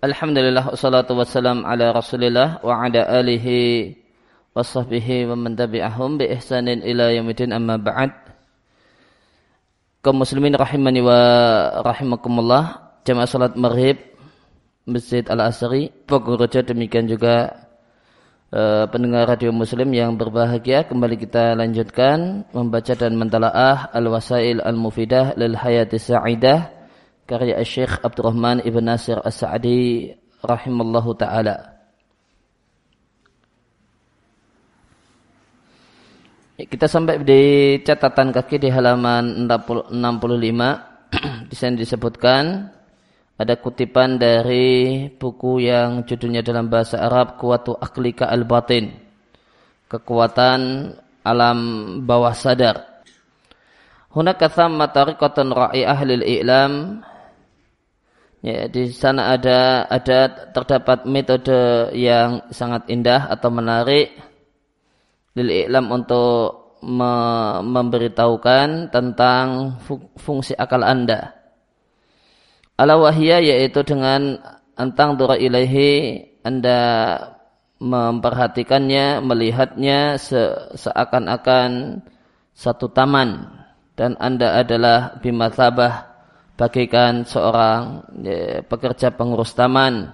Alhamdulillah wassalatu wassalam ala Rasulillah wa ala alihi wa sahbihi wa man tabi'ahum bi ihsanin ila yaumil amma ba'd. Kaum muslimin rahimani wa rahimakumullah. Jamaah salat Maghrib Masjid Al-Asri. Pokoknya demikian juga uh, pendengar radio muslim yang berbahagia kembali kita lanjutkan membaca dan mentalaah Al-Wasail Al-Mufidah lil Hayati Sa'idah karya Syekh Abdurrahman Ibn Nasir As-Sa'di rahimallahu taala. Kita sampai di catatan kaki di halaman 65. di sana disebutkan ada kutipan dari buku yang judulnya dalam bahasa Arab Kuatu Aklika Al-Batin. Kekuatan alam bawah sadar. Hunaka thamma tariqatan ra'i ahli al-i'lam Ya, di sana ada ada terdapat metode yang sangat indah atau menarik. Lil iklam untuk me memberitahukan tentang fungsi akal Anda. Ala wahya yaitu dengan antang dura ilahi Anda memperhatikannya, melihatnya se seakan-akan satu taman. Dan Anda adalah bimathabah bagaikan seorang ya, pekerja pengurus taman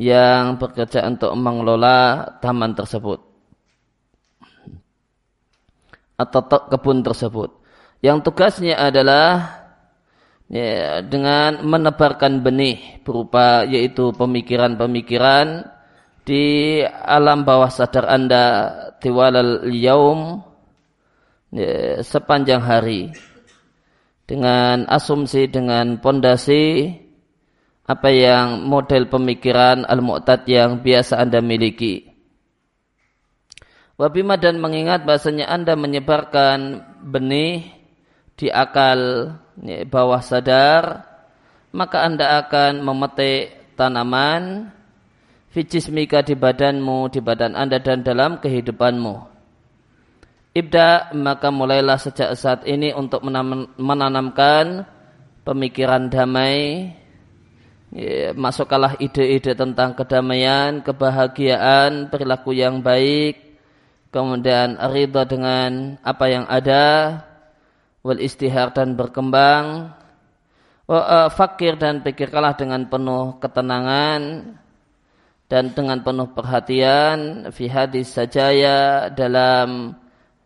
yang bekerja untuk mengelola taman tersebut atau kebun tersebut. Yang tugasnya adalah ya, dengan menebarkan benih berupa yaitu pemikiran-pemikiran di alam bawah sadar Anda tiwalal yaum ya, sepanjang hari dengan asumsi dengan pondasi apa yang model pemikiran al-mu'tad yang biasa Anda miliki. Wabima dan mengingat bahasanya Anda menyebarkan benih di akal bawah sadar, maka Anda akan memetik tanaman fijismika di badanmu, di badan Anda dan dalam kehidupanmu. Ibda maka mulailah sejak saat ini untuk menanamkan pemikiran damai. Ya, masukkanlah ide-ide tentang kedamaian, kebahagiaan, perilaku yang baik, kemudian ridha dengan apa yang ada, wal istihar dan berkembang, wa, fakir dan pikirkanlah dengan penuh ketenangan dan dengan penuh perhatian fi hadis sajaya dalam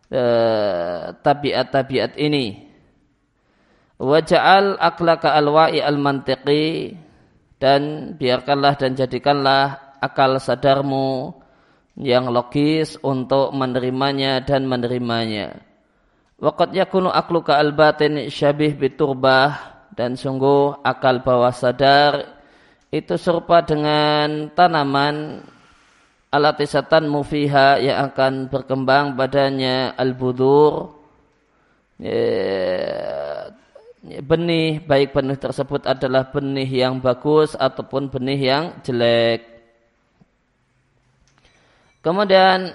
Eh, tabiat-tabiat ini. Waja'al aklaka alwa'i al-mantiqi dan biarkanlah dan jadikanlah akal sadarmu yang logis untuk menerimanya dan menerimanya. Waqat yakunu akluka al-batin syabih biturbah dan sungguh akal bawah sadar itu serupa dengan tanaman alatisatan mufiha yang akan berkembang badannya al-budur ya, benih baik benih tersebut adalah benih yang bagus ataupun benih yang jelek. Kemudian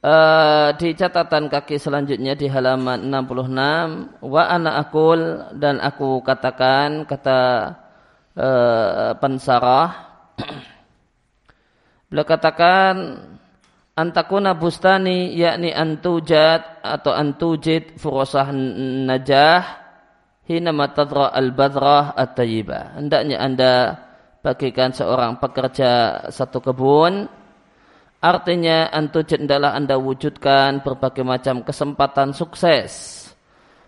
uh, di catatan kaki selanjutnya di halaman 66 wa ana akul dan aku katakan kata uh, pensarah Beliau katakan antakuna bustani yakni antujat atau antujid furusah najah hina matadra al-badrah at-tayyibah. Hendaknya Anda bagikan seorang pekerja satu kebun Artinya antujid adalah Anda wujudkan berbagai macam kesempatan sukses.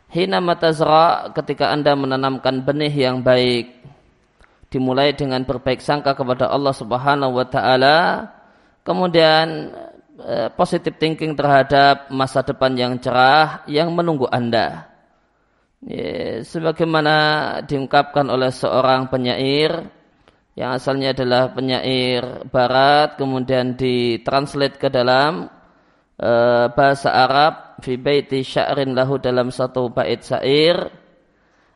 Hina matazra ketika Anda menanamkan benih yang baik dimulai dengan berbaik sangka kepada Allah Subhanahu wa taala, kemudian eh, positive thinking terhadap masa depan yang cerah yang menunggu Anda. Sebagaimana diungkapkan oleh seorang penyair yang asalnya adalah penyair barat kemudian ditranslate ke dalam uh, bahasa Arab fi baiti sya'rin lahu dalam satu bait syair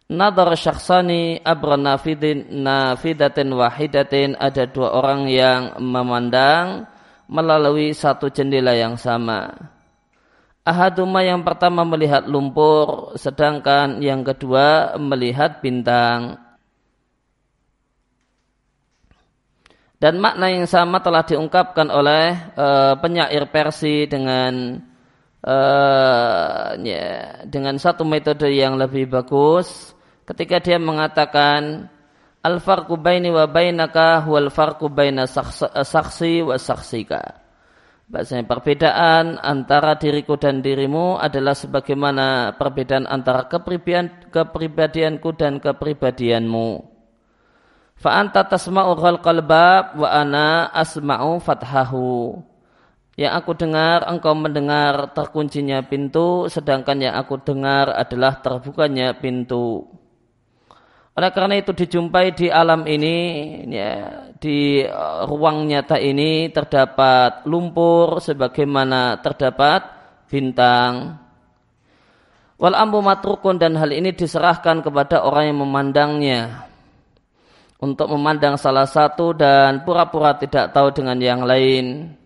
Nadar syakhsani abra nafidin nafidatin wahidatin ada dua orang yang memandang melalui satu jendela yang sama. Ahaduma yang pertama melihat lumpur, sedangkan yang kedua melihat bintang. Dan makna yang sama telah diungkapkan oleh uh, penyair Persi dengan uh, ya, dengan satu metode yang lebih bagus ketika dia mengatakan al farqu baini wa bainaka huwal farqu baina saksi wa saksika. Bahasanya perbedaan antara diriku dan dirimu adalah sebagaimana perbedaan antara kepribadian, kepribadianku dan kepribadianmu. Fa anta tasma'u ghalqal bab wa ana asma'u fathahu. Yang aku dengar, engkau mendengar terkuncinya pintu, sedangkan yang aku dengar adalah terbukanya pintu. Oleh karena itu dijumpai di alam ini, ya, di uh, ruang nyata ini terdapat lumpur sebagaimana terdapat bintang. Wal ambu matrukun dan hal ini diserahkan kepada orang yang memandangnya untuk memandang salah satu dan pura-pura tidak tahu dengan yang lain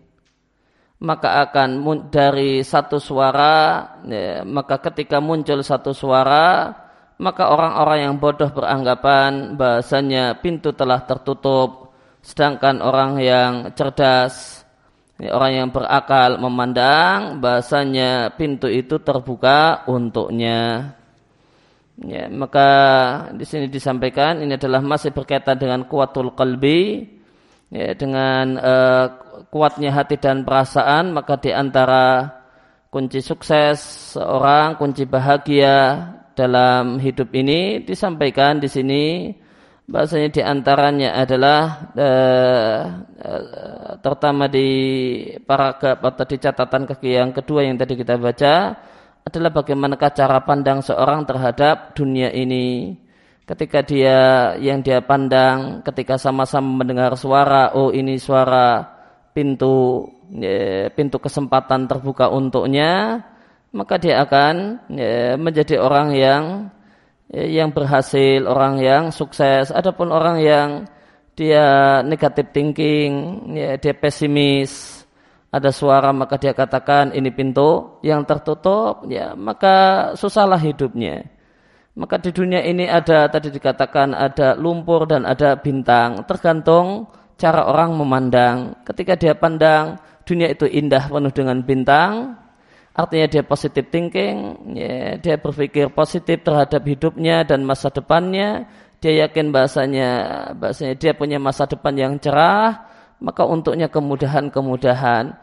maka akan dari satu suara ya, maka ketika muncul satu suara maka orang-orang yang bodoh beranggapan bahasanya pintu telah tertutup sedangkan orang yang cerdas orang yang berakal memandang bahasanya pintu itu terbuka untuknya. Ya, maka di sini disampaikan ini adalah masih berkaitan dengan kuatul qalbi ya, dengan uh, kuatnya hati dan perasaan maka di antara kunci sukses seorang kunci bahagia dalam hidup ini disampaikan di sini bahasanya di antaranya adalah uh, terutama di paragraf atau di catatan kaki yang kedua yang tadi kita baca adalah bagaimanakah cara pandang seorang terhadap dunia ini. Ketika dia yang dia pandang, ketika sama-sama mendengar suara, oh ini suara pintu ya, pintu kesempatan terbuka untuknya, maka dia akan ya, menjadi orang yang ya, yang berhasil, orang yang sukses. Adapun orang yang dia negatif thinking, ya, dia pesimis, ada suara maka dia katakan ini pintu yang tertutup ya maka susahlah hidupnya maka di dunia ini ada tadi dikatakan ada lumpur dan ada bintang tergantung cara orang memandang ketika dia pandang dunia itu indah penuh dengan bintang artinya dia positif thinking ya, dia berpikir positif terhadap hidupnya dan masa depannya dia yakin bahasanya bahasanya dia punya masa depan yang cerah maka untuknya kemudahan-kemudahan.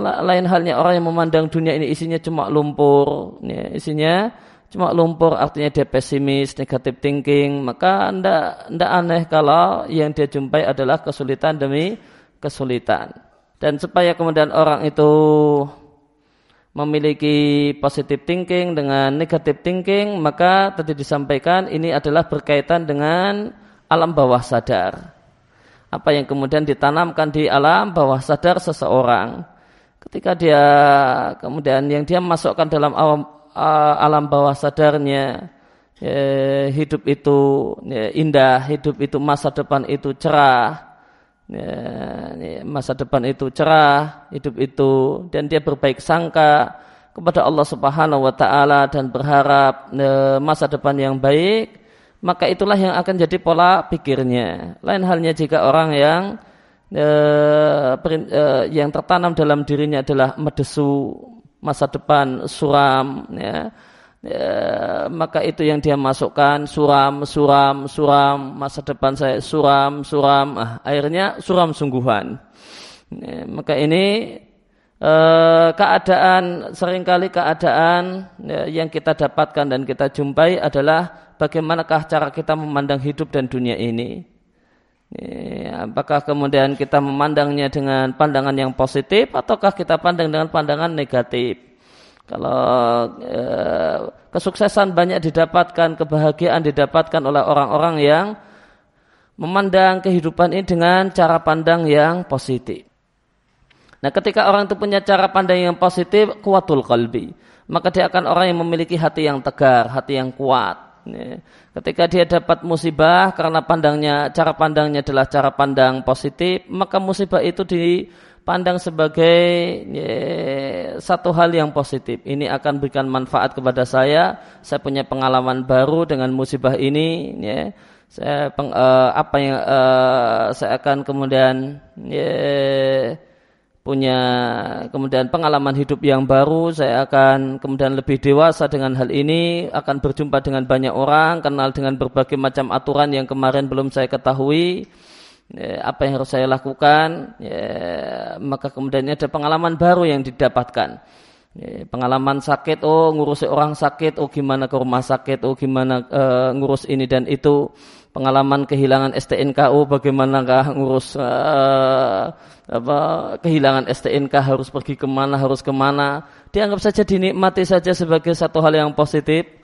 Lain halnya orang yang memandang dunia ini isinya cuma lumpur, ya, isinya cuma lumpur artinya dia pesimis, negatif thinking, maka anda aneh kalau yang dia jumpai adalah kesulitan demi kesulitan. Dan supaya kemudian orang itu memiliki positive thinking dengan negative thinking, maka tadi disampaikan ini adalah berkaitan dengan alam bawah sadar apa yang kemudian ditanamkan di alam bawah sadar seseorang. Ketika dia kemudian yang dia masukkan dalam alam, alam bawah sadarnya, ya, hidup itu ya, indah, hidup itu masa depan itu cerah, ya, ya, masa depan itu cerah, hidup itu dan dia berbaik sangka kepada Allah Subhanahu wa taala dan berharap ya, masa depan yang baik maka itulah yang akan jadi pola pikirnya. Lain halnya jika orang yang e, e, yang tertanam dalam dirinya adalah medesu masa depan suram, ya, e, maka itu yang dia masukkan suram, suram, suram, masa depan saya suram, suram, ah, akhirnya suram sungguhan. Ya, maka ini keadaan sering kali keadaan ya, yang kita dapatkan dan kita jumpai adalah bagaimanakah cara kita memandang hidup dan dunia ini. Apakah kemudian kita memandangnya dengan pandangan yang positif ataukah kita pandang dengan pandangan negatif? Kalau eh, kesuksesan banyak didapatkan, kebahagiaan didapatkan oleh orang-orang yang memandang kehidupan ini dengan cara pandang yang positif. Nah, ketika orang itu punya cara pandang yang positif, kuatul kalbi, maka dia akan orang yang memiliki hati yang tegar, hati yang kuat. Ya. Ketika dia dapat musibah karena pandangnya cara pandangnya adalah cara pandang positif, maka musibah itu dipandang sebagai ya, satu hal yang positif. Ini akan berikan manfaat kepada saya. Saya punya pengalaman baru dengan musibah ini. Ya. saya peng, uh, apa yang uh, saya akan kemudian yeah, punya kemudian pengalaman hidup yang baru, saya akan kemudian lebih dewasa dengan hal ini, akan berjumpa dengan banyak orang, kenal dengan berbagai macam aturan yang kemarin belum saya ketahui, ya, apa yang harus saya lakukan, ya, maka kemudian ada pengalaman baru yang didapatkan. Ya, pengalaman sakit, oh ngurusi orang sakit, oh gimana ke rumah sakit, oh gimana uh, ngurus ini dan itu. Pengalaman kehilangan STNK oh bagaimanakah ngurus uh, apa kehilangan STNK harus pergi ke mana harus ke mana. Dianggap saja dinikmati saja sebagai satu hal yang positif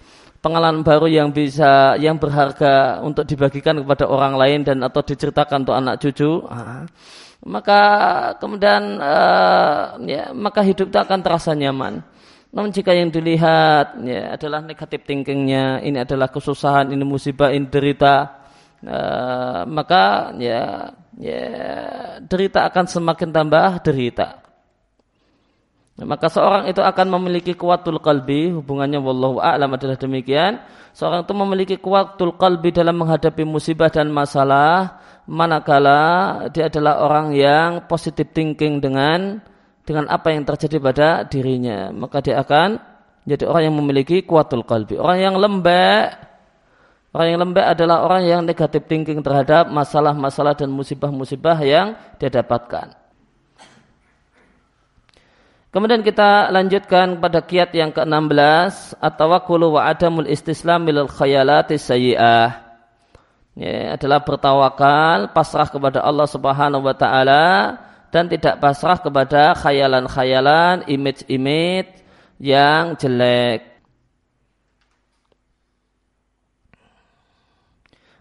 pengalaman baru yang bisa yang berharga untuk dibagikan kepada orang lain dan atau diceritakan untuk anak cucu ah. maka kemudian uh, ya maka hidup itu akan terasa nyaman namun jika yang dilihat ya adalah negatif thinkingnya, ini adalah kesusahan, ini musibah, ini derita, uh, maka ya ya derita akan semakin tambah derita. Maka seorang itu akan memiliki kuatul kalbi, hubungannya wallahu a'lam adalah demikian. Seorang itu memiliki kuatul kalbi dalam menghadapi musibah dan masalah, manakala dia adalah orang yang positive thinking dengan dengan apa yang terjadi pada dirinya, maka dia akan jadi orang yang memiliki kuatul kalbi. Orang yang lembek, orang yang lembek adalah orang yang negatif thinking terhadap masalah-masalah dan musibah-musibah yang dia dapatkan. Kemudian kita lanjutkan pada kiat yang ke-16 atau wakulu wa adamul istislam milal khayalati sayyi'ah. Ya, adalah bertawakal, pasrah kepada Allah Subhanahu wa taala dan tidak pasrah kepada khayalan-khayalan, image-image yang jelek.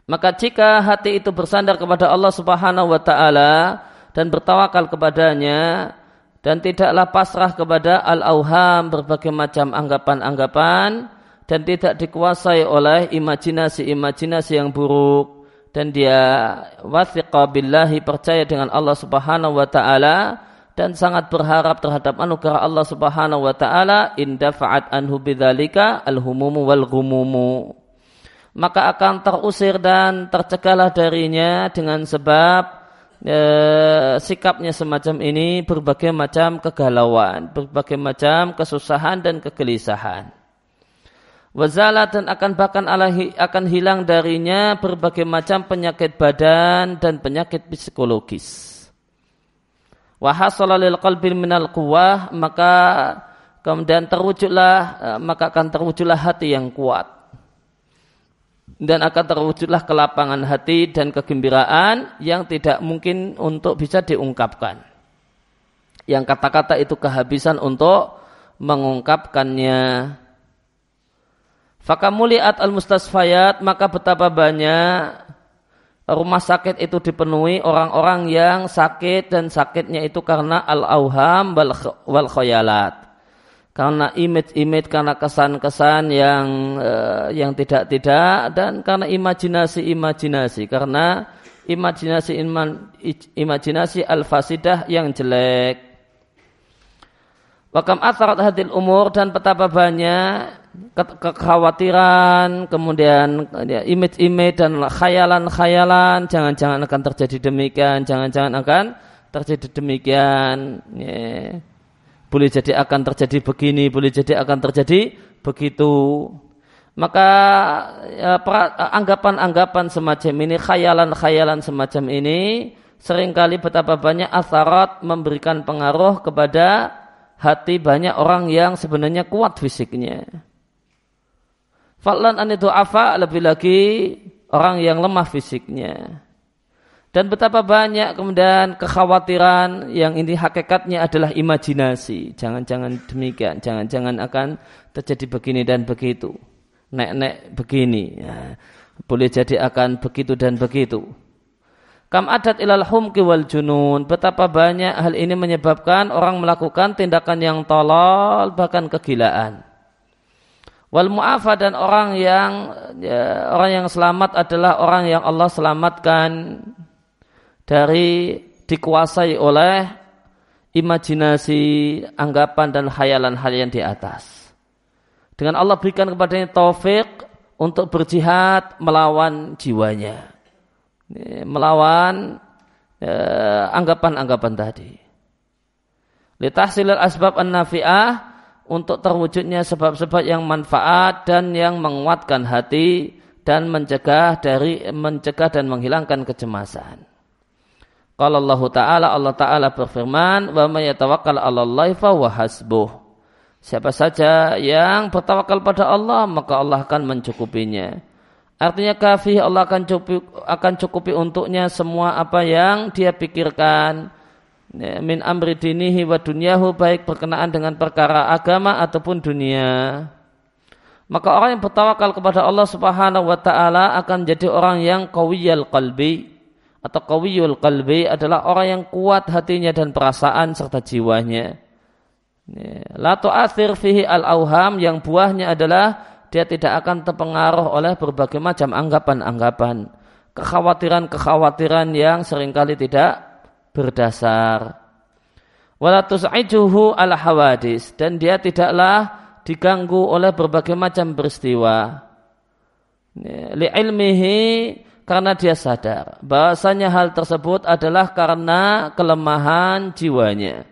Maka jika hati itu bersandar kepada Allah Subhanahu wa taala dan bertawakal kepadanya dan tidaklah pasrah kepada al-auham berbagai macam anggapan-anggapan dan tidak dikuasai oleh imajinasi-imajinasi yang buruk. Dan dia wathiqa billahi percaya dengan Allah Subhanahu wa taala dan sangat berharap terhadap anugerah Allah Subhanahu wa taala indafa'at anhu bidzalika alhumumu wal maka akan terusir dan tercegahlah darinya dengan sebab e, sikapnya semacam ini berbagai macam kegalauan, berbagai macam kesusahan dan kegelisahan. Wazala dan akan bahkan alahi, akan hilang darinya berbagai macam penyakit badan dan penyakit psikologis. Wahasalalil qalbil minal kuwah maka kemudian terwujudlah eh, maka akan terwujudlah hati yang kuat dan akan terwujudlah kelapangan hati dan kegembiraan yang tidak mungkin untuk bisa diungkapkan. Yang kata-kata itu kehabisan untuk mengungkapkannya. Fakamuliat al-mustasfayat maka betapa banyak rumah sakit itu dipenuhi orang-orang yang sakit dan sakitnya itu karena al-auham wal khayalat. Karena image-image, karena kesan-kesan yang uh, yang tidak-tidak dan karena imajinasi-imajinasi, karena imajinasi imajinasi al-fasidah yang jelek. Wakam atharat hadil umur dan betapa banyak kekhawatiran, kemudian ya, image-image dan khayalan-khayalan, jangan-jangan akan terjadi demikian, jangan-jangan akan terjadi demikian. Ya. Boleh jadi akan terjadi begini, boleh jadi akan terjadi begitu. Maka ya, anggapan-anggapan semacam ini, khayalan-khayalan semacam ini, sering kali betapa banyak asarat memberikan pengaruh kepada hati banyak orang yang sebenarnya kuat fisiknya. Fa'lan an afa lebih lagi orang yang lemah fisiknya. Dan betapa banyak kemudian kekhawatiran yang ini hakikatnya adalah imajinasi. Jangan-jangan demikian, jangan-jangan akan terjadi begini dan begitu. Nek-nek begini. Ya. Boleh jadi akan begitu dan begitu. Kam adat ilal humki wal junun. Betapa banyak hal ini menyebabkan orang melakukan tindakan yang tolol bahkan kegilaan. Wal mu'afa dan orang yang ya, orang yang selamat adalah orang yang Allah selamatkan dari dikuasai oleh imajinasi, anggapan dan hayalan hal yang di atas. Dengan Allah berikan kepadanya taufik untuk berjihad melawan jiwanya. Melawan eh, anggapan-anggapan eh, tadi. Litahsilil asbab an-nafi'ah untuk terwujudnya sebab-sebab yang manfaat dan yang menguatkan hati dan mencegah dari mencegah dan menghilangkan kecemasan. Kalau Allah Ta'ala, Allah Ta'ala berfirman, wa may yatawakkal 'ala Allah fa hasbuh. Siapa saja yang bertawakal pada Allah, maka Allah akan mencukupinya. Artinya kafih Allah akan cukupi, akan cukupi untuknya semua apa yang dia pikirkan, ya, min amri dinihi wa dunyahu baik berkenaan dengan perkara agama ataupun dunia. Maka orang yang bertawakal kepada Allah Subhanahu wa taala akan menjadi orang yang qawiyal qalbi atau qawiyul qalbi adalah orang yang kuat hatinya dan perasaan serta jiwanya. Ya, la tu'athir fihi al-auham yang buahnya adalah dia tidak akan terpengaruh oleh berbagai macam anggapan-anggapan, kekhawatiran-kekhawatiran yang sering kali tidak berdasar. Walatusaijuhu al hawadis dan dia tidaklah diganggu oleh berbagai macam peristiwa. Li ilmihi karena dia sadar bahasanya hal tersebut adalah karena kelemahan jiwanya.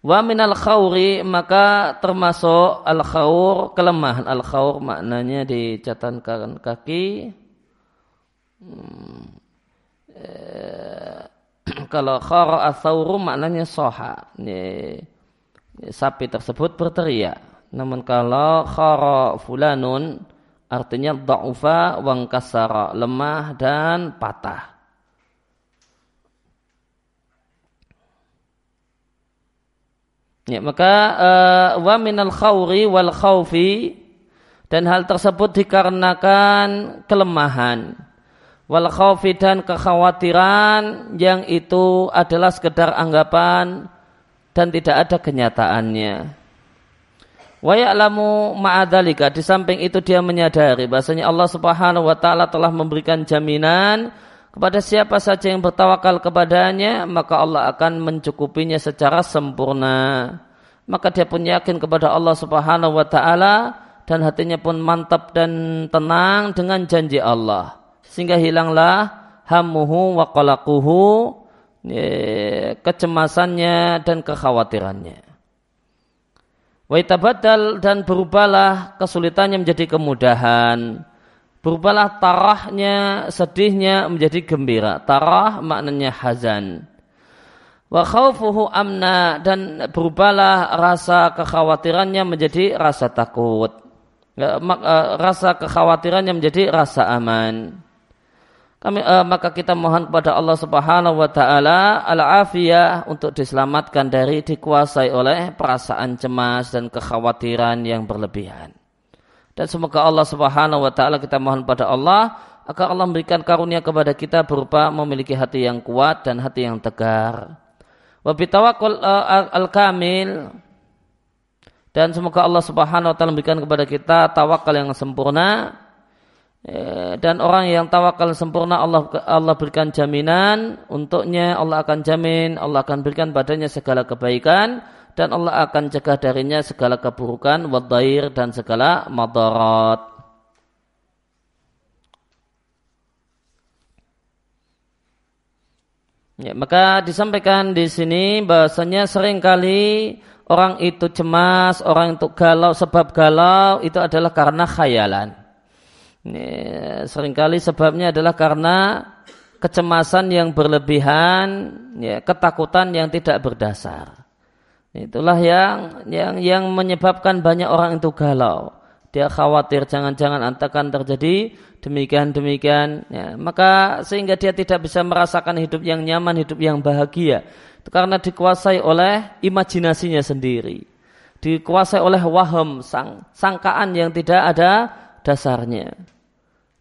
Wa minal khawri maka termasuk al khawr kelemahan al khawr maknanya di catatan kaki. Hmm Eh, kalau khara athawru maknanya soha. Ini, sapi tersebut berteriak. Namun kalau khara fulanun artinya da'ufa wang kasara, lemah dan patah. Ya, maka uh, wa minal khawri wal khawfi dan hal tersebut dikarenakan kelemahan wal khawfi dan kekhawatiran yang itu adalah sekedar anggapan dan tidak ada kenyataannya. Wa ya'lamu ma'adhalika di samping itu dia menyadari bahasanya Allah Subhanahu wa taala telah memberikan jaminan kepada siapa saja yang bertawakal kepadanya maka Allah akan mencukupinya secara sempurna. Maka dia pun yakin kepada Allah Subhanahu wa taala dan hatinya pun mantap dan tenang dengan janji Allah sehingga hilanglah hamuhu wa qalaquhu kecemasannya dan kekhawatirannya. Wa itabadal dan berubahlah kesulitannya menjadi kemudahan. Berubahlah tarahnya, sedihnya menjadi gembira. Tarah maknanya hazan. Wa khawfuhu amna dan berubahlah rasa kekhawatirannya menjadi rasa takut. Eh, rasa kekhawatirannya menjadi rasa aman. Uh, maka kita mohon kepada Allah Subhanahu wa taala al-afiyah untuk diselamatkan dari dikuasai oleh perasaan cemas dan kekhawatiran yang berlebihan. Dan semoga Allah Subhanahu wa taala kita mohon pada Allah agar Allah memberikan karunia kepada kita berupa memiliki hati yang kuat dan hati yang tegar. Wa bitawakul uh, al-kamil dan semoga Allah Subhanahu wa taala memberikan kepada kita tawakal yang sempurna Eh, dan orang yang tawakal sempurna Allah Allah berikan jaminan untuknya. Allah akan jamin Allah akan berikan badannya segala kebaikan. Dan Allah akan cegah darinya segala keburukan wadair dan segala madarat. Ya, maka disampaikan di sini bahasanya sering kali orang itu cemas, orang itu galau, sebab galau itu adalah karena khayalan. Ini sering kali sebabnya adalah karena kecemasan yang berlebihan, ya, ketakutan yang tidak berdasar. Itulah yang yang yang menyebabkan banyak orang itu galau. Dia khawatir jangan-jangan antakan terjadi demikian demikian. Ya, maka sehingga dia tidak bisa merasakan hidup yang nyaman, hidup yang bahagia. Itu karena dikuasai oleh imajinasinya sendiri. Dikuasai oleh waham, sang, sangkaan yang tidak ada dasarnya.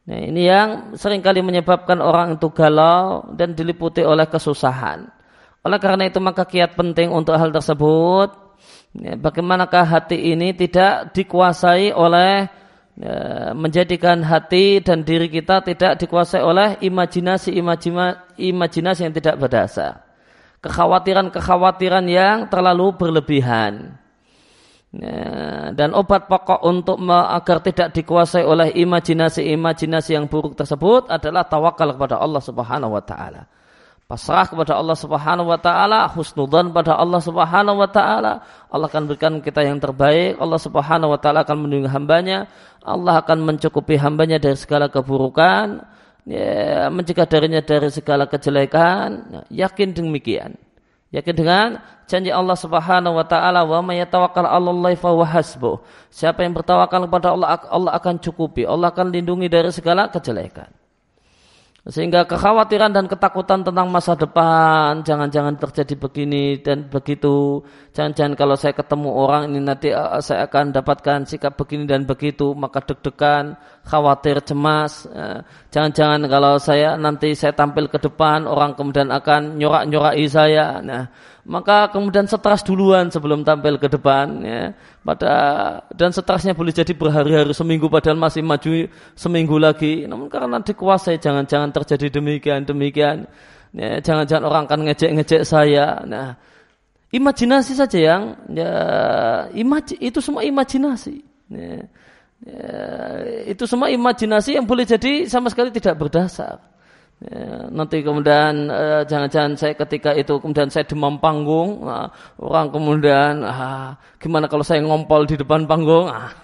Nah, ini yang sering kali menyebabkan orang itu galau dan diliputi oleh kesusahan. Oleh karena itu maka kiat penting untuk hal tersebut. Ya, bagaimanakah hati ini tidak dikuasai oleh ya, menjadikan hati dan diri kita tidak dikuasai oleh imajinasi imajinasi yang tidak berdasar. Kekhawatiran-kekhawatiran yang terlalu berlebihan. Ya, dan obat pokok untuk agar tidak dikuasai oleh imajinasi-imajinasi yang buruk tersebut adalah tawakal kepada Allah Subhanahu wa taala. Pasrah kepada Allah Subhanahu wa taala, husnudzan pada Allah Subhanahu wa taala. Allah akan berikan kita yang terbaik. Allah Subhanahu wa taala akan melindungi hambanya. Allah akan mencukupi hambanya dari segala keburukan, ya, mencegah darinya dari segala kejelekan. Ya, yakin demikian. Yakin dengan janji Allah Subhanahu wa taala wa may yatawakkal 'alallahi fa hasbuh. Siapa yang bertawakal kepada Allah Allah akan cukupi. Allah akan lindungi dari segala kejelekan. Sehingga kekhawatiran dan ketakutan tentang masa depan, jangan-jangan terjadi begini dan begitu. Jangan-jangan kalau saya ketemu orang ini nanti uh, saya akan dapatkan sikap begini dan begitu, maka deg-degan, khawatir, cemas. Uh, jangan-jangan kalau saya nanti saya tampil ke depan, orang kemudian akan nyorak-nyorai saya. Nah, maka kemudian stres duluan sebelum tampil ke depan ya. Pada dan stresnya boleh jadi berhari-hari seminggu padahal masih maju seminggu lagi. Namun karena dikuasai jangan-jangan terjadi demikian demikian. Ya, jangan-jangan orang akan ngejek-ngejek saya. Nah, imajinasi saja yang ya imaj itu semua imajinasi. Ya, ya, itu semua imajinasi yang boleh jadi sama sekali tidak berdasar. Ya, nanti kemudian eh, jangan-jangan saya ketika itu kemudian saya demam panggung, nah, orang kemudian ah, gimana kalau saya ngompol di depan panggung? Ah.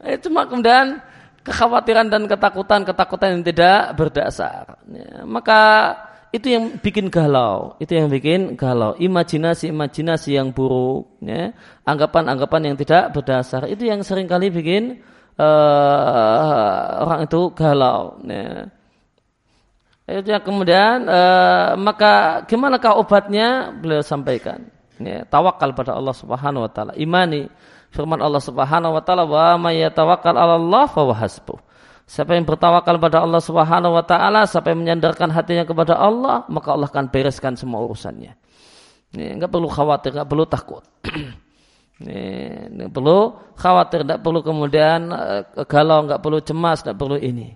eh, cuma kemudian kekhawatiran dan ketakutan ketakutan yang tidak berdasar. Ya, maka itu yang bikin galau, itu yang bikin galau. Imajinasi-imajinasi yang buruk, ya, anggapan-anggapan yang tidak berdasar, itu yang sering kali bikin uh, orang itu galau. Ya. Itu kemudian uh, maka gimanakah obatnya beliau sampaikan. Ya, tawakal pada Allah Subhanahu wa taala. Imani firman Allah Subhanahu wa taala wa may yatawakkal 'ala Allah fa. Siapa yang bertawakal pada Allah Subhanahu wa taala, siapa yang menyandarkan hatinya kepada Allah, maka Allah akan bereskan semua urusannya. Ya, enggak perlu khawatir, enggak perlu takut. Ini, ini perlu khawatir, tidak perlu kemudian uh, galau, nggak perlu cemas, tidak perlu ini.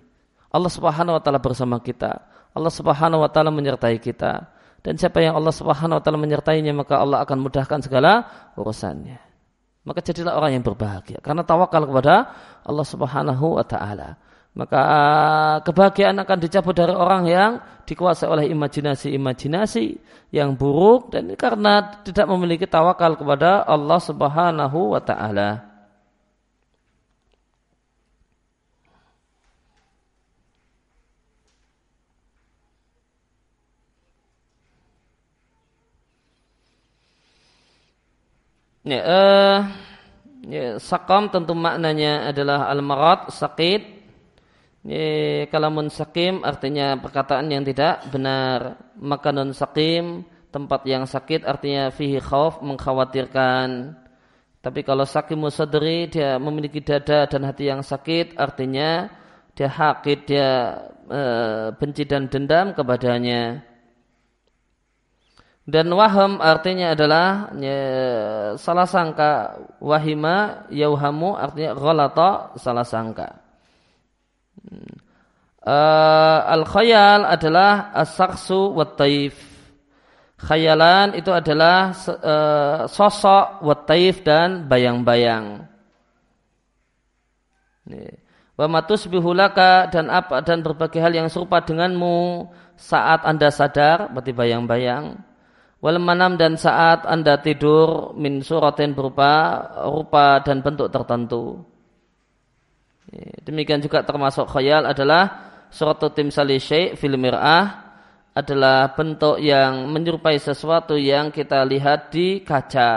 Allah Subhanahu wa taala bersama kita. Allah Subhanahu wa taala menyertai kita. Dan siapa yang Allah Subhanahu wa taala menyertainya, maka Allah akan mudahkan segala urusannya. Maka jadilah orang yang berbahagia karena tawakal kepada Allah Subhanahu wa taala maka uh, kebahagiaan akan dicabut dari orang yang dikuasai oleh imajinasi-imajinasi yang buruk dan karena tidak memiliki tawakal kepada Allah Subhanahu wa taala. Ya, uh, ya, sakam tentu maknanya adalah al-marad, sakit, ini kalamun sakim artinya perkataan yang tidak benar. Makanun sakim tempat yang sakit artinya fihi khauf mengkhawatirkan. Tapi kalau sakim musadri dia memiliki dada dan hati yang sakit artinya dia hakid dia e, benci dan dendam kepadanya. Dan waham artinya adalah ya, salah sangka wahima yauhamu artinya ghalata salah sangka. Uh, Al-khayal adalah as-saksu wa taif. Khayalan itu adalah uh, sosok wa taif dan bayang-bayang. Wa matus bihulaka dan apa dan berbagai hal yang serupa denganmu saat anda sadar, berarti bayang-bayang. Wal manam dan saat anda tidur min suratin berupa rupa dan bentuk tertentu. Demikian juga termasuk khayal adalah suatu tim syai' fil mir'ah adalah bentuk yang menyerupai sesuatu yang kita lihat di kaca.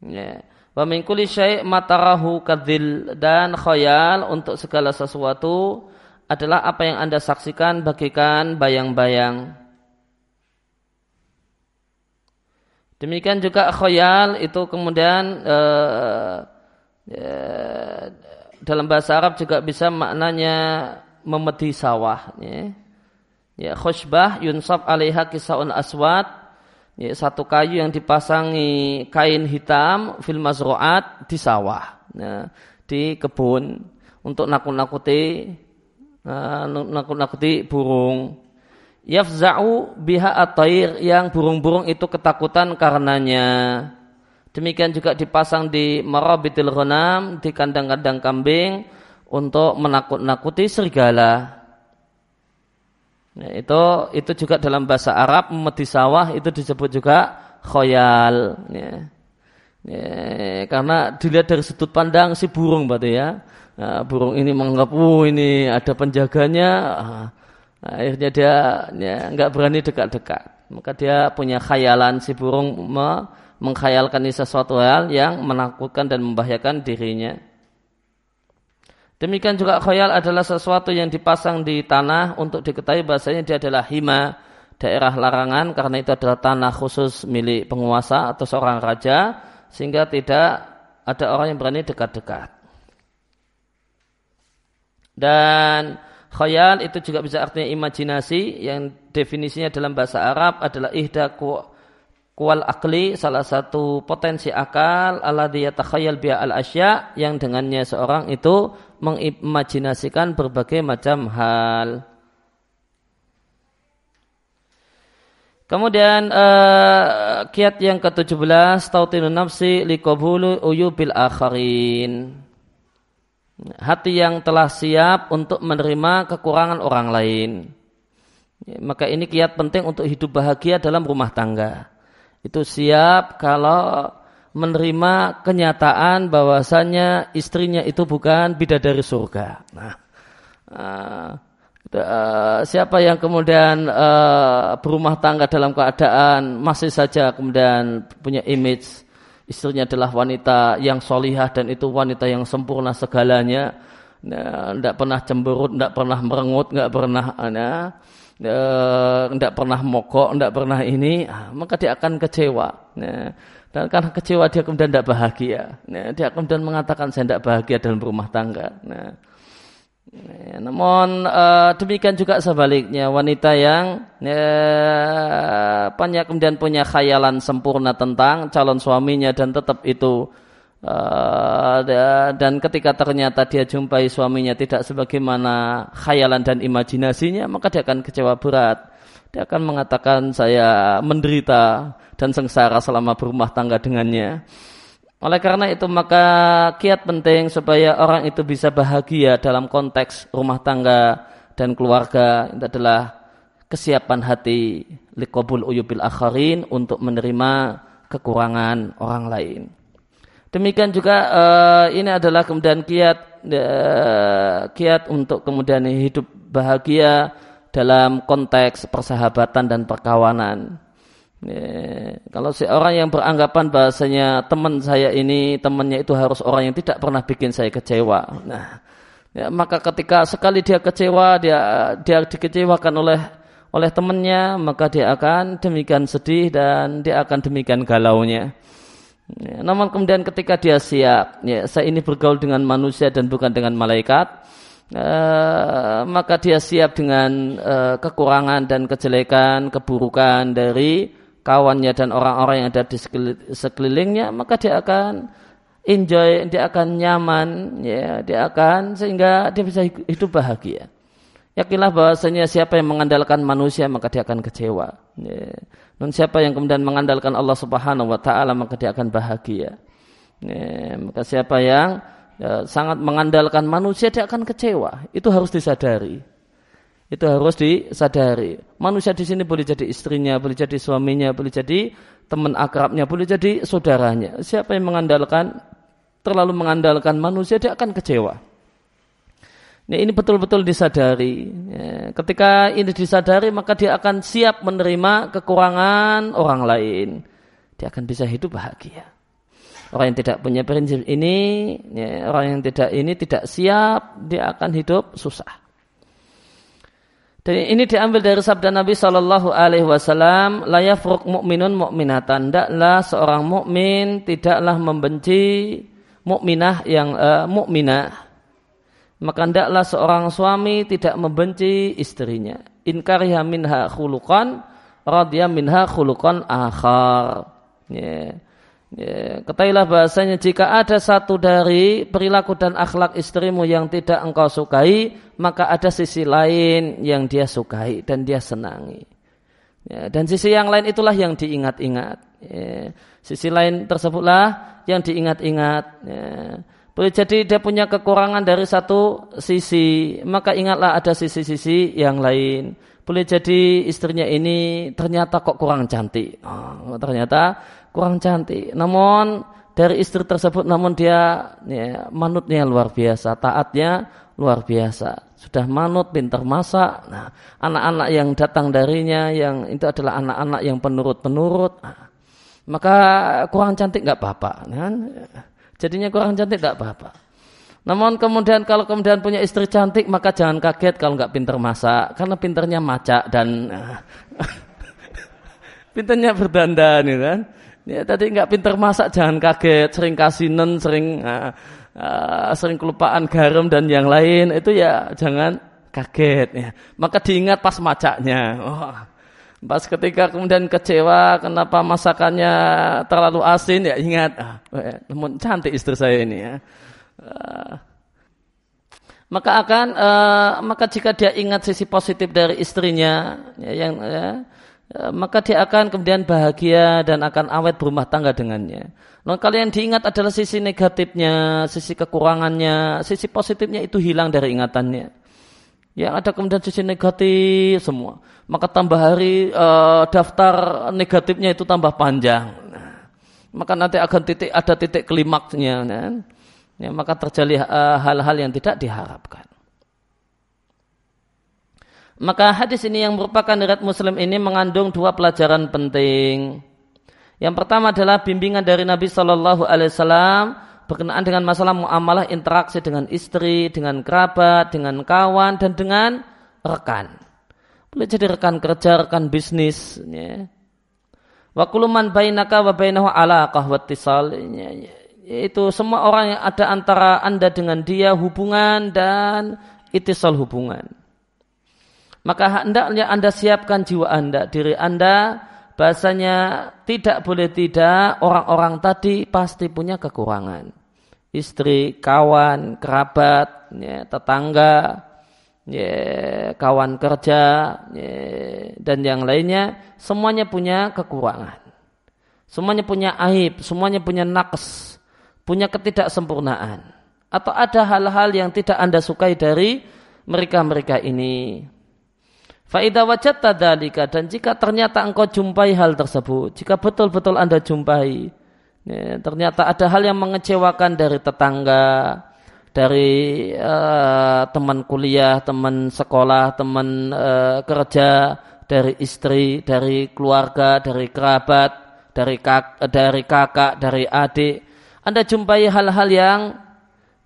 Ya. Wa min kulli syai' matarahu kadzil dan khayal untuk segala sesuatu adalah apa yang Anda saksikan bagikan bayang-bayang. Demikian juga khayal itu kemudian uh, uh, dalam bahasa Arab juga bisa maknanya memedi sawah. Ya, ya khushbah yunsab alaiha kisaun aswad. Ya, satu kayu yang dipasangi kain hitam fil mazru'at di sawah. Ya, di kebun untuk nakut-nakuti uh, nakut-nakuti burung. Yafza'u biha atair yang burung-burung itu ketakutan karenanya. Demikian juga dipasang di marabitil ghanam, di kandang-kandang kambing untuk menakut-nakuti serigala. Ya, itu itu juga dalam bahasa Arab memedi sawah itu disebut juga khoyal. Ya. Ya, karena dilihat dari sudut pandang si burung berarti ya. Nah, burung ini menganggap, oh ini ada penjaganya. Nah, akhirnya dia ya, nggak berani dekat-dekat. Maka dia punya khayalan si burung mengkhayalkan sesuatu hal yang menakutkan dan membahayakan dirinya. Demikian juga khayal adalah sesuatu yang dipasang di tanah untuk diketahui bahasanya dia adalah hima, daerah larangan karena itu adalah tanah khusus milik penguasa atau seorang raja sehingga tidak ada orang yang berani dekat-dekat. Dan khayal itu juga bisa artinya imajinasi yang definisinya dalam bahasa Arab adalah ihda kual akli salah satu potensi akal ala dia takhayal biya al asya yang dengannya seorang itu mengimajinasikan berbagai macam hal. Kemudian uh, kiat yang ke-17 tautinun nafsi liqabulu uyubil akharin. Hati yang telah siap untuk menerima kekurangan orang lain. Maka ini kiat penting untuk hidup bahagia dalam rumah tangga itu siap kalau menerima kenyataan bahwasanya istrinya itu bukan bidadari surga. Nah, uh, siapa yang kemudian uh, berumah tangga dalam keadaan masih saja kemudian punya image istrinya adalah wanita yang solihah dan itu wanita yang sempurna segalanya, tidak nah, pernah cemberut, tidak pernah merengut, nggak pernah, nah, tidak eh, pernah mogok, tidak pernah ini, ah, maka dia akan kecewa. Nah, dan karena kecewa dia kemudian tidak bahagia. Nah, dia kemudian mengatakan saya tidak bahagia dalam rumah tangga. Nah, nah namun uh, demikian juga sebaliknya wanita yang uh, kemudian punya khayalan sempurna tentang calon suaminya dan tetap itu dan ketika ternyata dia jumpai suaminya tidak sebagaimana khayalan dan imajinasinya, maka dia akan kecewa berat. Dia akan mengatakan saya menderita dan sengsara selama berumah tangga dengannya. Oleh karena itu maka kiat penting supaya orang itu bisa bahagia dalam konteks rumah tangga dan keluarga itu adalah kesiapan hati likobul uyubil akharin untuk menerima kekurangan orang lain. Demikian juga uh, ini adalah kemudian kiat uh, kiat untuk kemudian hidup bahagia dalam konteks persahabatan dan perkawanan. Kalau seorang yang beranggapan bahasanya teman saya ini temannya itu harus orang yang tidak pernah bikin saya kecewa. Nah, ya, maka ketika sekali dia kecewa, dia dia dikecewakan oleh oleh temannya, maka dia akan demikian sedih dan dia akan demikian galaunya. Ya, namun kemudian ketika dia siap, ya, saya ini bergaul dengan manusia dan bukan dengan malaikat, uh, maka dia siap dengan uh, kekurangan dan kejelekan, keburukan dari kawannya dan orang-orang yang ada di sekelilingnya, maka dia akan enjoy, dia akan nyaman, ya, dia akan sehingga dia bisa hidup bahagia. Yakinlah bahwasanya siapa yang mengandalkan manusia maka dia akan kecewa. Ya. Dan siapa yang kemudian mengandalkan Allah Subhanahu wa taala maka dia akan bahagia. Ya. Maka siapa yang ya, sangat mengandalkan manusia dia akan kecewa. Itu harus disadari. Itu harus disadari. Manusia di sini boleh jadi istrinya, boleh jadi suaminya, boleh jadi teman akrabnya, boleh jadi saudaranya. Siapa yang mengandalkan terlalu mengandalkan manusia dia akan kecewa. Ini, ini betul-betul disadari. Ya, ketika ini disadari maka dia akan siap menerima kekurangan orang lain. Dia akan bisa hidup bahagia. Orang yang tidak punya prinsip ini, ya, orang yang tidak ini tidak siap, dia akan hidup susah. Dan ini diambil dari sabda Nabi Shallallahu Alaihi Wasallam, layafruk mukminun mukminatan. Tidaklah seorang mukmin tidaklah membenci mukminah yang uh, mukminah maka hendaklah seorang suami tidak membenci istrinya. In kariha minha khuluqan radhiya minha khuluqan akhar. Ya. Ya. Ketahuilah bahasanya jika ada satu dari perilaku dan akhlak istrimu yang tidak engkau sukai, maka ada sisi lain yang dia sukai dan dia senangi. Ya, dan sisi yang lain itulah yang diingat-ingat. Ya. Sisi lain tersebutlah yang diingat-ingat. Ya. Boleh jadi dia punya kekurangan dari satu sisi, maka ingatlah ada sisi-sisi yang lain. Boleh jadi istrinya ini ternyata kok kurang cantik. Oh, ternyata kurang cantik. Namun dari istri tersebut, namun dia ya, manutnya luar biasa, taatnya luar biasa. Sudah manut, pintar masak. Nah, anak-anak yang datang darinya, yang itu adalah anak-anak yang penurut-penurut. Nah, maka kurang cantik nggak apa-apa. Kan? Jadinya kurang cantik tidak apa-apa. Namun kemudian kalau kemudian punya istri cantik maka jangan kaget kalau nggak pinter masak karena pinternya macak dan pinternya berdandan ya kan. Ya tadi nggak pinter masak jangan kaget, sering kasinen, sering uh, uh, sering kelupaan garam dan yang lain itu ya jangan kaget ya. Maka diingat pas macaknya. Oh, Pas ketika kemudian kecewa kenapa masakannya terlalu asin ya ingat ah, cantik istri saya ini ya. Uh, maka akan uh, maka jika dia ingat sisi positif dari istrinya ya, yang ya, uh, maka dia akan kemudian bahagia dan akan awet berumah tangga dengannya. Nah, kalian diingat adalah sisi negatifnya, sisi kekurangannya, sisi positifnya itu hilang dari ingatannya. Yang ada kemudian sisi negatif semua. Maka tambah hari uh, daftar negatifnya itu tambah panjang. maka nanti akan titik ada titik klimaksnya. Kan? Ya, maka terjadi eh, hal-hal yang tidak diharapkan. Maka hadis ini yang merupakan riwayat Muslim ini mengandung dua pelajaran penting. Yang pertama adalah bimbingan dari Nabi Shallallahu Alaihi Wasallam berkenaan dengan masalah muamalah interaksi dengan istri, dengan kerabat, dengan kawan dan dengan rekan. Boleh jadi rekan kerja, rekan bisnis. Ya. Wa kuluman bainaka wa bainahu alaqah wattisal. Ya, ya. Itu semua orang yang ada antara Anda dengan dia hubungan dan itisal hubungan. Maka hendaknya Anda siapkan jiwa Anda, diri Anda bahasanya tidak boleh tidak orang-orang tadi pasti punya kekurangan. Istri, kawan, kerabat, ya, tetangga, ya, kawan kerja, ya, dan yang lainnya, semuanya punya kekurangan. Semuanya punya aib, semuanya punya naqs, punya ketidaksempurnaan. Atau ada hal-hal yang tidak Anda sukai dari mereka-mereka ini. Faidah wajat tadalika dan jika ternyata engkau jumpai hal tersebut, jika betul-betul anda jumpai, ya, ternyata ada hal yang mengecewakan dari tetangga, dari uh, teman kuliah, teman sekolah, teman uh, kerja, dari istri, dari keluarga, dari kerabat, dari kak, dari kakak, dari adik, anda jumpai hal-hal yang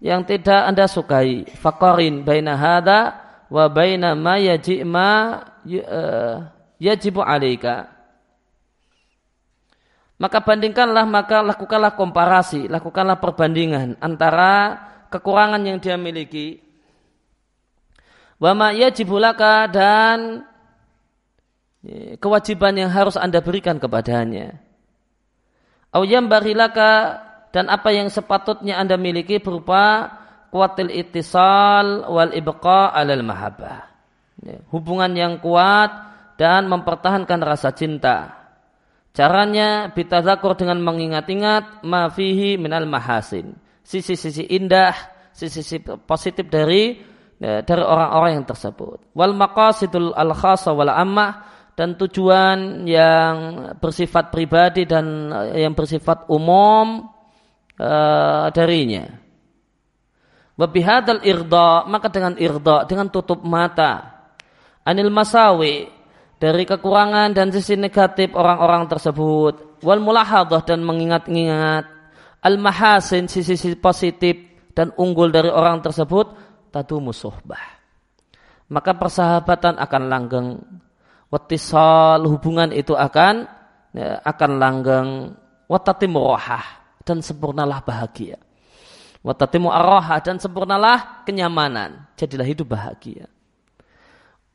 yang tidak anda sukai. Fakorin baina hada wa baina ma yaji ma eh, yajibu alaika. Maka bandingkanlah maka lakukanlah komparasi lakukanlah perbandingan antara kekurangan yang dia miliki. Wa ma yajibu laka dan ya, kewajiban yang harus Anda berikan kepadanya. Au barilaka dan apa yang sepatutnya Anda miliki berupa kuatil itisal wal ibqa alal mahabbah. Ya, hubungan yang kuat dan mempertahankan rasa cinta. Caranya bitazakur dengan mengingat-ingat ma fihi minal mahasin. Sisi-sisi indah, sisi-sisi positif dari ya, dari orang-orang yang tersebut. Wal maqasidul al khasa wal ammah dan tujuan yang bersifat pribadi dan yang bersifat umum uh, darinya. Wabihadal irda, maka dengan irda, dengan tutup mata. Anil masawi, dari kekurangan dan sisi negatif orang-orang tersebut. Wal mulahadah dan mengingat-ingat. Al mahasin, sisi-sisi positif dan unggul dari orang tersebut. Tadu musuhbah. Maka persahabatan akan langgeng. Watisal, hubungan itu akan ya, akan langgeng. Watatimurahah, dan sempurnalah bahagia. Watatimu arroha dan sempurnalah kenyamanan. Jadilah hidup bahagia.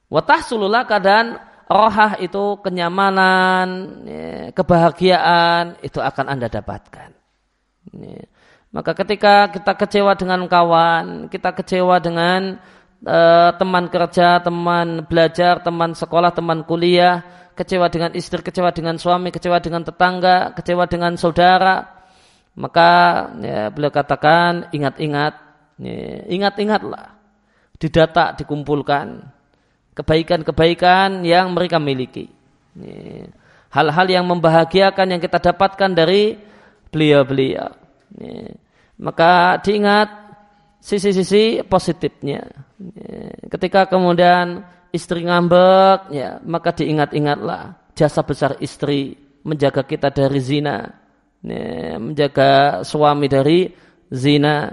Watahsulullah keadaan rohah itu kenyamanan, ya, kebahagiaan itu akan anda dapatkan. Ya. Maka ketika kita kecewa dengan kawan, kita kecewa dengan eh, teman kerja, teman belajar, teman sekolah, teman kuliah, kecewa dengan istri, kecewa dengan suami, kecewa dengan tetangga, kecewa dengan saudara, maka ya, beliau katakan ingat-ingat, ya, ingat-ingatlah, didata, dikumpulkan kebaikan-kebaikan yang mereka miliki. Ya, hal-hal yang membahagiakan yang kita dapatkan dari beliau-beliau. Ya, maka diingat sisi-sisi positifnya. Ketika kemudian istri ngambek, ya, maka diingat-ingatlah jasa besar istri menjaga kita dari zina, menjaga suami dari zina.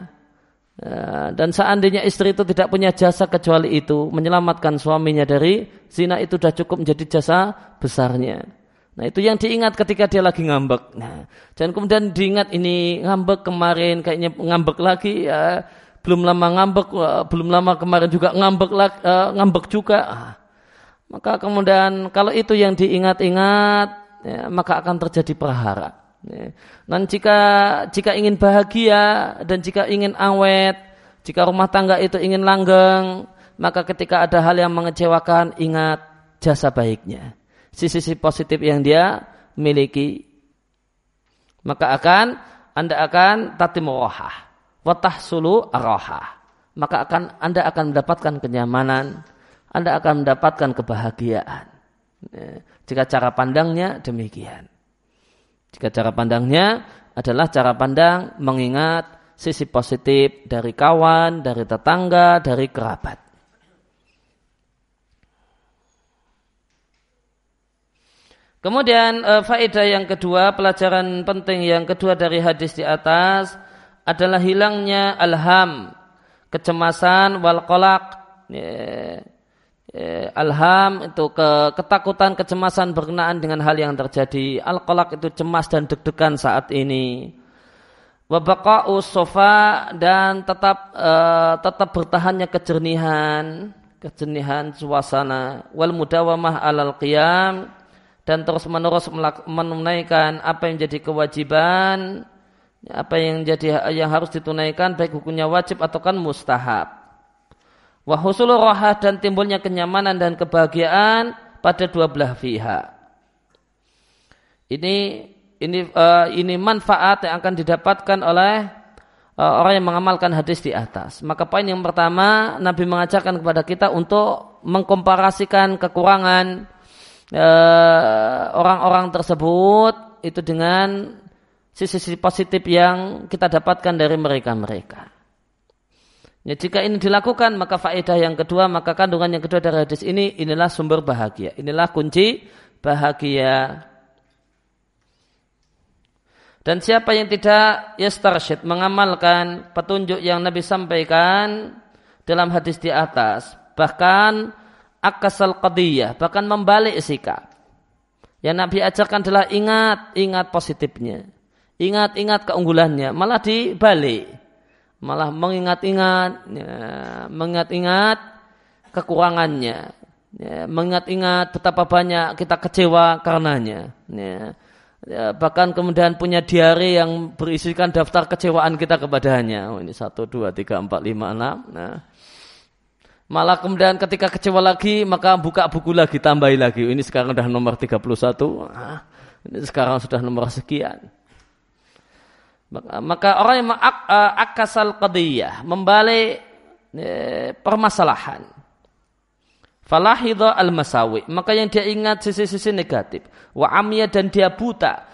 Ya, dan seandainya istri itu tidak punya jasa kecuali itu, menyelamatkan suaminya dari zina itu sudah cukup menjadi jasa besarnya. Nah itu yang diingat ketika dia lagi ngambek. Nah, dan kemudian diingat ini ngambek kemarin kayaknya ngambek lagi ya belum lama ngambek, belum lama kemarin juga ngambek, uh, ngambek juga. Ah. Maka kemudian kalau itu yang diingat-ingat, ya, maka akan terjadi perhara. Ya. Dan jika jika ingin bahagia dan jika ingin awet, jika rumah tangga itu ingin langgeng, maka ketika ada hal yang mengecewakan, ingat jasa baiknya, sisi-sisi positif yang dia miliki, maka akan anda akan tatimurohah watah sulu aroha maka akan anda akan mendapatkan kenyamanan. Anda akan mendapatkan kebahagiaan. Ya, jika cara pandangnya demikian jika cara pandangnya adalah cara pandang mengingat sisi positif dari kawan, dari tetangga, dari kerabat. Kemudian eh, faedah yang kedua, pelajaran penting yang kedua dari hadis di atas adalah hilangnya alham, kecemasan wal kolak. Ya, alham itu ke, ketakutan, kecemasan berkenaan dengan hal yang terjadi. Al kolak itu cemas dan deg-degan saat ini. Wabaka'u sofa dan tetap uh, tetap bertahannya kejernihan, kejernihan suasana. Wal mudawamah alal qiyam dan terus menerus menunaikan apa yang menjadi kewajiban apa yang jadi yang harus ditunaikan baik hukumnya wajib atau kan mustahab. Wahusulu rohah dan timbulnya kenyamanan dan kebahagiaan pada dua belah pihak. Ini ini uh, ini manfaat yang akan didapatkan oleh uh, orang yang mengamalkan hadis di atas. Maka poin yang pertama Nabi mengajarkan kepada kita untuk mengkomparasikan kekurangan uh, orang-orang tersebut itu dengan sisi-sisi positif yang kita dapatkan dari mereka-mereka. Ya, jika ini dilakukan maka faedah yang kedua maka kandungan yang kedua dari hadis ini inilah sumber bahagia. Inilah kunci bahagia. Dan siapa yang tidak yastarsyid mengamalkan petunjuk yang Nabi sampaikan dalam hadis di atas, bahkan akasal qadiyah, bahkan membalik sikap. Yang Nabi ajarkan adalah ingat, ingat positifnya ingat-ingat keunggulannya, malah dibalik. Malah mengingat-ingat, ya, mengingat-ingat kekurangannya. Ya, mengingat-ingat betapa banyak kita kecewa karenanya. Ya. Ya, bahkan kemudian punya diary yang berisikan daftar kecewaan kita kepadanya. Oh, ini satu, dua, tiga, empat, lima, enam. Nah, malah kemudian ketika kecewa lagi maka buka buku lagi tambahi lagi ini sekarang sudah nomor 31 nah, ini sekarang sudah nomor sekian maka orang yang akasal qadiyah membalik e, permasalahan. Falahidha al masawi maka yang dia ingat sisi-sisi negatif. Wa amya dan dia buta.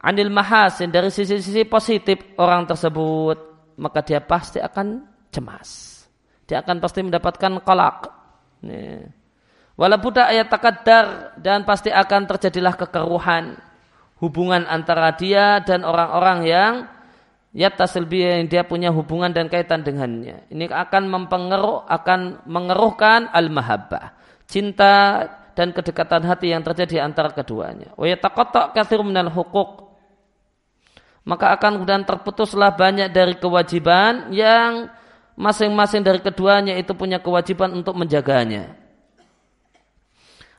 Anil mahasin dari sisi-sisi positif orang tersebut maka dia pasti akan cemas. Dia akan pasti mendapatkan kolak walau buta ayat takadar dan pasti akan terjadilah kekeruhan. Hubungan antara dia dan orang-orang yang ya tasilbi yang dia punya hubungan dan kaitan dengannya. Ini akan mempengaruh akan mengeruhkan al-mahabbah, cinta dan kedekatan hati yang terjadi antara keduanya. Wa yataqatta katsir minal huquq. Maka akan kemudian terputuslah banyak dari kewajiban yang masing-masing dari keduanya itu punya kewajiban untuk menjaganya.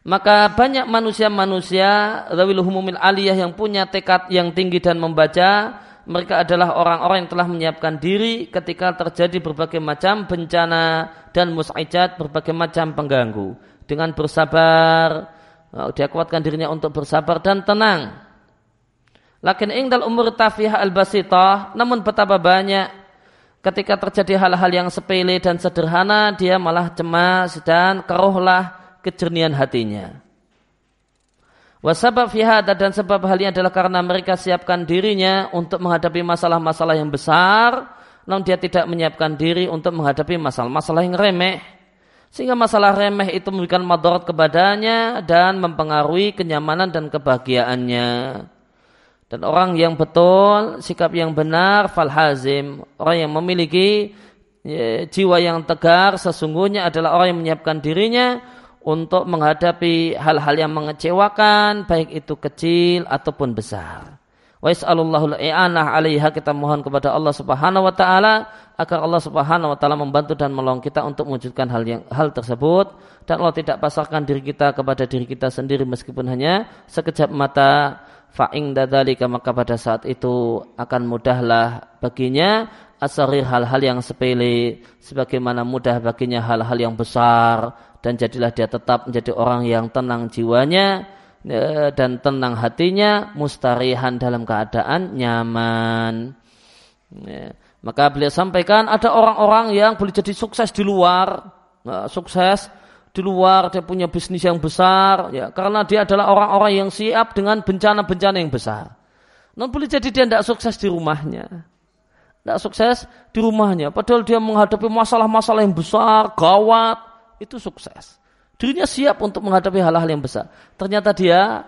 Maka banyak manusia-manusia Rawil Humumil Aliyah yang punya tekad yang tinggi dan membaca mereka adalah orang-orang yang telah menyiapkan diri ketika terjadi berbagai macam bencana dan mus'ijat berbagai macam pengganggu. Dengan bersabar uh, dia kuatkan dirinya untuk bersabar dan tenang. Lakin ingdal umur tafiyah al-basitah namun betapa banyak ketika terjadi hal-hal yang sepele dan sederhana dia malah cemas dan keruhlah kejernihan hatinya Wasabab fihada dan sebab hal ini adalah karena mereka siapkan dirinya untuk menghadapi masalah-masalah yang besar, namun dia tidak menyiapkan diri untuk menghadapi masalah-masalah yang remeh. Sehingga masalah remeh itu memberikan madarat kepadanya dan mempengaruhi kenyamanan dan kebahagiaannya. Dan orang yang betul, sikap yang benar, falhazim, orang yang memiliki ya, jiwa yang tegar, sesungguhnya adalah orang yang menyiapkan dirinya untuk menghadapi hal-hal yang mengecewakan baik itu kecil ataupun besar. Wa i'anah 'alaiha kita mohon kepada Allah Subhanahu wa taala agar Allah Subhanahu wa taala membantu dan menolong kita untuk mewujudkan hal yang hal tersebut dan Allah tidak pasarkan diri kita kepada diri kita sendiri meskipun hanya sekejap mata fa'ing dadalika maka pada saat itu akan mudahlah baginya asarir hal-hal yang sepele sebagaimana mudah baginya hal-hal yang besar dan jadilah dia tetap menjadi orang yang tenang jiwanya ya, dan tenang hatinya mustarihan dalam keadaan nyaman. Ya. maka beliau sampaikan ada orang-orang yang boleh jadi sukses di luar. Nah, sukses di luar dia punya bisnis yang besar ya karena dia adalah orang-orang yang siap dengan bencana-bencana yang besar. Non boleh jadi dia tidak sukses di rumahnya. Tidak sukses di rumahnya. Padahal dia menghadapi masalah-masalah yang besar gawat itu sukses. Dirinya siap untuk menghadapi hal-hal yang besar. Ternyata dia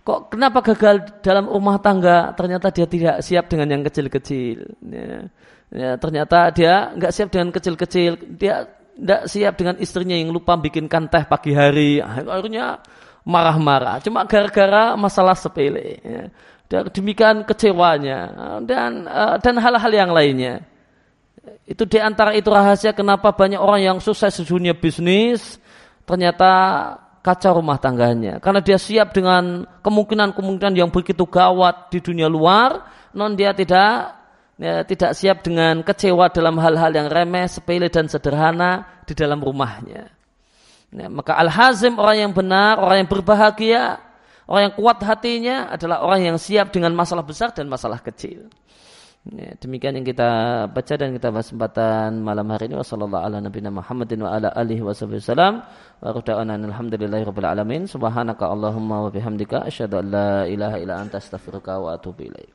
kok kenapa gagal dalam rumah tangga? Ternyata dia tidak siap dengan yang kecil-kecil. Ya, ya, ternyata dia nggak siap dengan kecil-kecil. Dia tidak siap dengan istrinya yang lupa bikinkan teh pagi hari. Akhirnya marah-marah. Cuma gara-gara masalah sepele. Ya. Demikian kecewanya dan eh, dan hal-hal yang lainnya. Itu di antara itu rahasia kenapa banyak orang yang sukses di dunia bisnis ternyata kacau rumah tangganya. Karena dia siap dengan kemungkinan-kemungkinan yang begitu gawat di dunia luar, non dia tidak ya, tidak siap dengan kecewa dalam hal-hal yang remeh, sepele dan sederhana di dalam rumahnya. Ya, maka al-hazim orang yang benar, orang yang berbahagia, orang yang kuat hatinya adalah orang yang siap dengan masalah besar dan masalah kecil. Ya, demikian yang kita baca dan kita bahas kesempatan malam hari ini. Wassalamualaikum ala nabiyina Muhammadin wa ala alihi wa sallam. Wa ruda'ana alhamdulillahi rabbil alamin. Subhanaka Allahumma wa bihamdika. Asyadu an la ilaha illa anta astaghfiruka wa atubu ilaih.